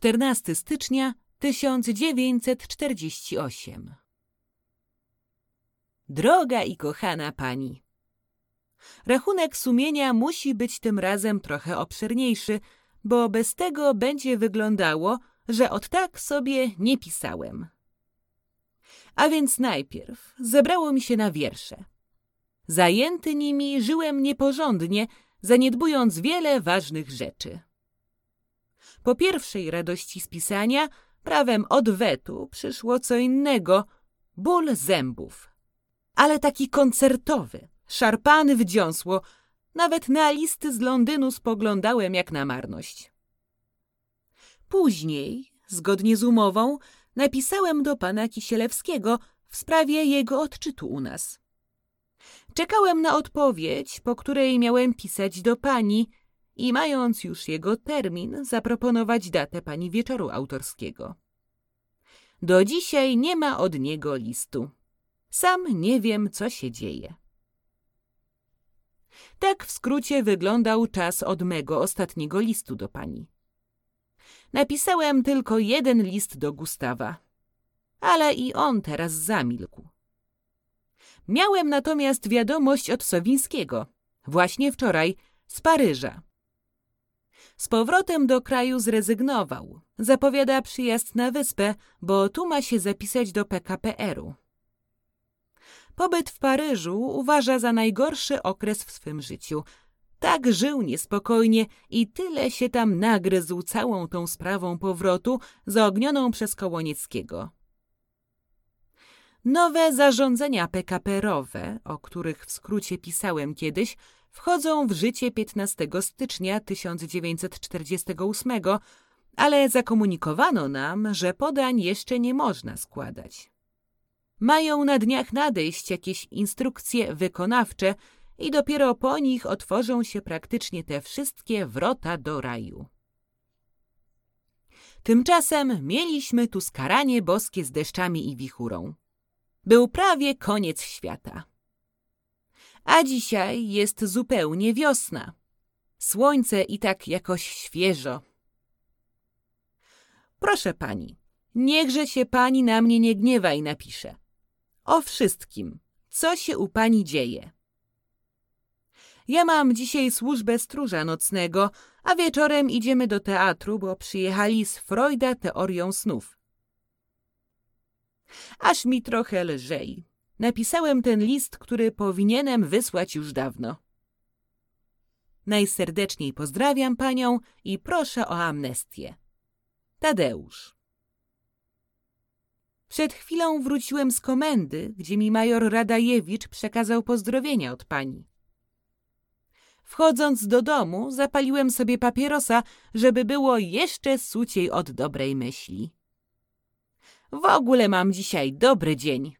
Czternasty stycznia 1948 Droga i kochana pani, rachunek sumienia musi być tym razem trochę obszerniejszy, bo bez tego będzie wyglądało, że od tak sobie nie pisałem. A więc najpierw zebrało mi się na wiersze. Zajęty nimi żyłem nieporządnie, zaniedbując wiele ważnych rzeczy. Po pierwszej radości z pisania, prawem odwetu, przyszło co innego ból zębów. Ale taki koncertowy, szarpany w dziąsło, nawet na listy z Londynu spoglądałem jak na marność. Później, zgodnie z umową, napisałem do pana Kisielewskiego w sprawie jego odczytu u nas. Czekałem na odpowiedź, po której miałem pisać do pani i mając już jego termin, zaproponować datę pani wieczoru autorskiego. Do dzisiaj nie ma od niego listu. Sam nie wiem, co się dzieje. Tak w skrócie wyglądał czas od mego ostatniego listu do pani. Napisałem tylko jeden list do Gustawa, ale i on teraz zamilkł. Miałem natomiast wiadomość od Sowińskiego, właśnie wczoraj, z Paryża. Z powrotem do kraju zrezygnował. Zapowiada przyjazd na wyspę, bo tu ma się zapisać do PKPR-u. Pobyt w Paryżu uważa za najgorszy okres w swym życiu. Tak żył niespokojnie i tyle się tam nagryzł całą tą sprawą powrotu zaognioną przez Kołonieckiego. Nowe zarządzenia PKP-rowe, o których w skrócie pisałem kiedyś, wchodzą w życie 15 stycznia 1948, ale zakomunikowano nam, że podań jeszcze nie można składać. Mają na dniach nadejść jakieś instrukcje wykonawcze i dopiero po nich otworzą się praktycznie te wszystkie wrota do raju. Tymczasem mieliśmy tu skaranie boskie z deszczami i wichurą. Był prawie koniec świata. A dzisiaj jest zupełnie wiosna. Słońce i tak jakoś świeżo. Proszę pani, niechże się pani na mnie nie gniewa i napisze. O wszystkim, co się u pani dzieje. Ja mam dzisiaj służbę stróża nocnego, a wieczorem idziemy do teatru, bo przyjechali z Freuda teorią snów. Aż mi trochę lżej. Napisałem ten list, który powinienem wysłać już dawno. Najserdeczniej pozdrawiam panią i proszę o amnestię. Tadeusz. Przed chwilą wróciłem z komendy, gdzie mi major Radajewicz przekazał pozdrowienia od pani. Wchodząc do domu, zapaliłem sobie papierosa, żeby było jeszcze suciej od dobrej myśli. W ogóle mam dzisiaj dobry dzień.